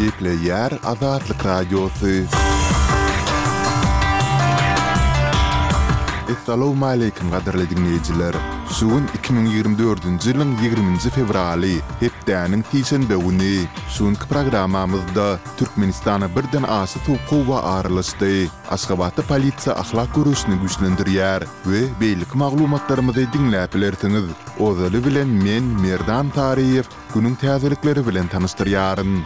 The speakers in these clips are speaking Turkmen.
Gepleýär Azatlyk Radiosy. Essalowmaleýkim gadyrly diňleýjiler! Şu gün iki müň ýigrimi dördünji ýylyň ýigriminji fewraly, hepdäniň sişenbe güni. Şu günki programmamyzda Türkmenistana birden aşa sowuk howa aralaşdy. Aşgabatda polisiýa ahlak göreşini güýçlendirýär. we beýleki maglumatlarymyzy diňläp bilersiňiz. Ozaly bilen men Merdan Taryýew günüň täzelikleri bilen tanyşdyrýaryn.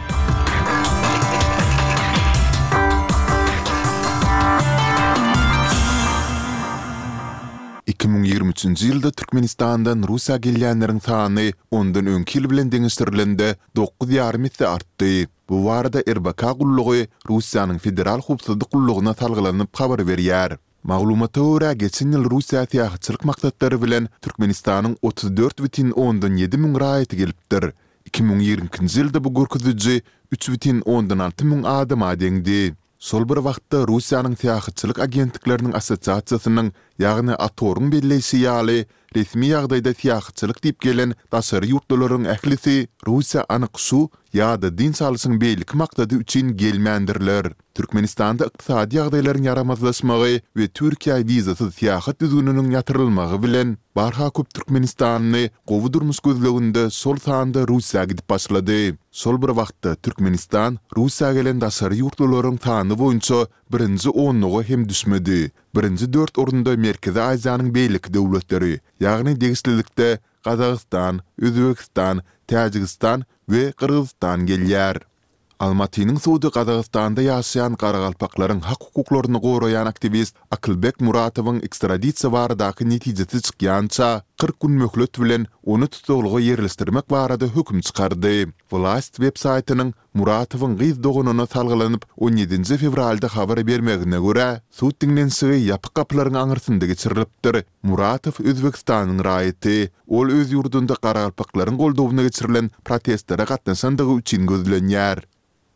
Iki müň ýigrimi üçünji ýylda Türkmenistandan Russiýa gelýänleriň sany ondan öňki ýyl bilen deňeşdirilende dokuz ýarym esse artdy. Bu barada RBK gullugy Russiýanyň Federal howpsuzlyk gullugyna salgylanyp habar berýär. Maglumata görä, geçen ýyl Russiýa syýahatçylyk maksatlary bilen Türkmenistanyň otuz dört bütin ondan ýedi müň raýaty gelipdir. Iki müň ýigrimi ikinji ýylda bu görkeziji üç bütin ondan alty müň adama deňdi. Şol bir wagtda, Russiýanyň Syýahatçylyk agentlikleriniň assosiasiýasynyň, ýagny ATOR-yň belleýşi ýaly, resmi ýagdaýda syýahatçylyk diýip gelen daşary ýurtlularyň ählisi Russiýa anyk şu ýa-da dynç alyşyň beýleki maksady üçin gelmändirler. Türkmenistanda ykdysady ýagdaýlaryň ýaramazlaşmagy we Türkiýä wizasyz syýahat düzgüniniň ýatyrylmagy bilen, barha köp türkmenistanly gowy durmuş gözleginde, şol sanda Russiýa gidip başlady. Şol bir wagtda Türkmenistan Russiýa gelen daşary ýurtlularyň sany boýunça birinji onluga hem düşmedi. Birinji dört orunda Merkezi Aziýanyň beýleki döwletleri, ýagny degişlilikde Gazagystan, Özbegistan, Täjigistan we Gyrgyzystan gelýär. Almatynyň sudy Gazagystanda ýaşaýan garagalpaklaryň hak-hukuklaryny goraýan aktiwist Akylbek Muratowyň ekstradisiýa baradaky netijesi çykýança kyrk gün möhlet bilen ony tussaglyga ýerleşdirmek barada höküm çykardy. Wlaýst websaýtynyň Muratowyň gyz doganyna salgylanyp on ýedinji fewralda habar bermegine görä, sud diňlenişigi ýapyk gapylaryň aňyrsynda geçirilipdir, Muratow Özbegistanyň raýaty, Ol öz ýurdunda garagaldpaklaryň goldawynda geçirilen protestlere gatnaşandygy üçin gözlenýär.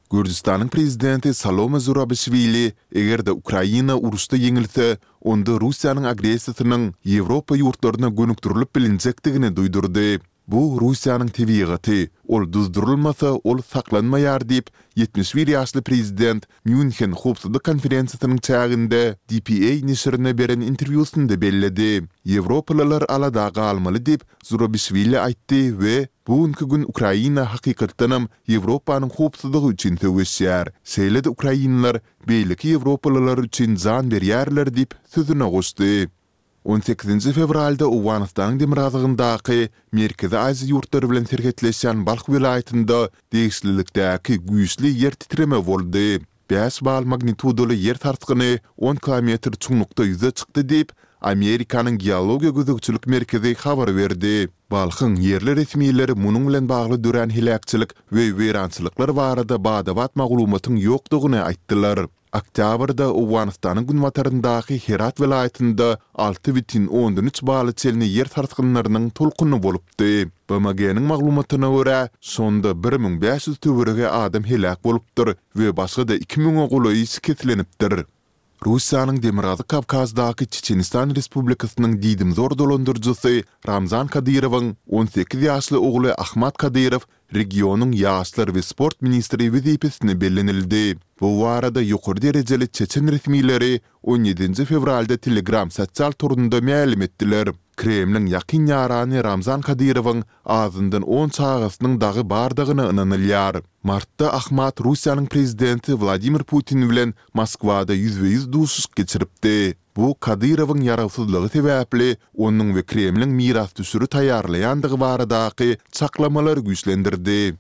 Gürjüstanyň prezidenti Salome Zurabişwili, eger-de Ukraina uruşda ýeňilse, onda Russiýanyň agressiýasynyň Ýewropa ýurtlaryna gönükdirilip bilinjekdigini duýdurdy. Bu, Russiýanyň tebigaty, ol duzdurylmasa, ol saklanmaýar diýip, ýetmiş bir ýaşly prezident Mýunhen howpsuzlyk konferensiýasynyň çäginde dpa neşirine beren interwýusynda belledi. Ýewropalylar alada galmaly diýip, Zurabişwili aýtdy we Bu günki gün Ukraina hakykatdanam Ýewropanyň howpsuzlygy üçin söweşýär, şeýle-de ukrainler beýleki ýewropalylar üçin jan berýärler diýip, sözüne goşdy. On sekizinji fewralda Owganystanyň demirgazygyndaky Merkezi Aziýa ýurtlary bilen serhetleşýän Balh welaýatynda degişlilikdäki güýçli ýer titreme boldy. Bäş bal magnitudaly ýer sarsgyny on kilometr çuňlukda ýüze çykdy diýip, Amerikanyň Geologiýa gözegçilik merkezi habar berdi. Balhyň ýerli resmileri munuň bilen bagly dörän heläkçilik we weýrançylyklar barada bada-bat maglumatyň ýokdugyny aýtdylar. Oktýabrda Owganystanyň günbataryndaky Herat welaýatynda alty bütin ondan üç bala çenli ýer sarsgynlarynyň tolkuny bolupdy. BMG-niň maglumatyna görä, şonda bir müň bäş ýüz töweregi adam heläk bolupdyr we başga-da iki müňe golaýy şikeslenipdir. Russiýanyň Demirgazyk Kawkazdaky Çeçenistan Respublikasynyň diýdimzor dolandyryjysy Ramzan Kadyrowyň on sekiz ýaşly ogly Ahmat Kadyrow regionyň ýaşlar we sport ministri wezipesine bellenildi. Bu barada ýokary derejeli çeçen resmileri on ýedinji fewralda Telegram sosial torunda mälim etdiler. Kremliň ýakyn ýarany Ramzan Kadyrowyň azyndan on çagasynyň dagy bardygyna ynanylýar. Martda Ahmad Russiýanyň prezidenti Wladimir Putin bilen Moskwada ýüzbe-ýüz duşuşyk geçiripdi. Bu Kadyrowyň ýarawsyzlygy sebäpli onuň we Kremliň mirasdüşeri taýýarlaýandygy baradaky çaklamalary güýçlendirdi.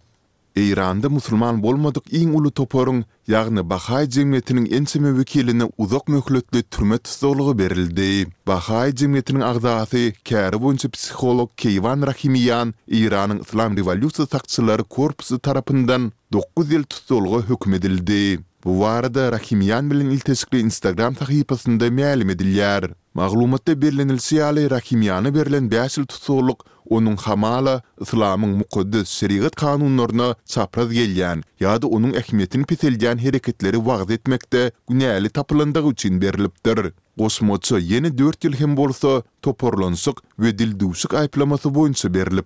Eýranda musulman bolmadyk iň uly toparyň, ýagny bahaý jemgyýetiniň ençeme wekiline uzak möhletli türme tussaglygy berildi. Bahaý jemgyýetiniň agzasy, käri boýunça psiholog Keýwan Rahimiýan Eýranyň Yslam rewolýusiýasy sakçylary korpusy tarapyndan dokuz ýyl tussaglyga höküm edildi. Bu barada Rahimýan bilen ilteşikli Instagram sahypasynda mälim edilýär. Maglumatda bellenilişi ýaly, Rahimýana berlen bäş ýyl tussaglyk onuň hamala yslamyň mukaddes şerigat kanunlaryna çapraz gelýän ýa-da onuň ähmiýetini peseldýän hereketleri wagyz etmekde günäli tapylandygy üçin berlipdir. Goşmaça ýene dört ýyl hem bolsa toparlanyşyk we dildüwşük aýyplamasy boýunça berlipdir.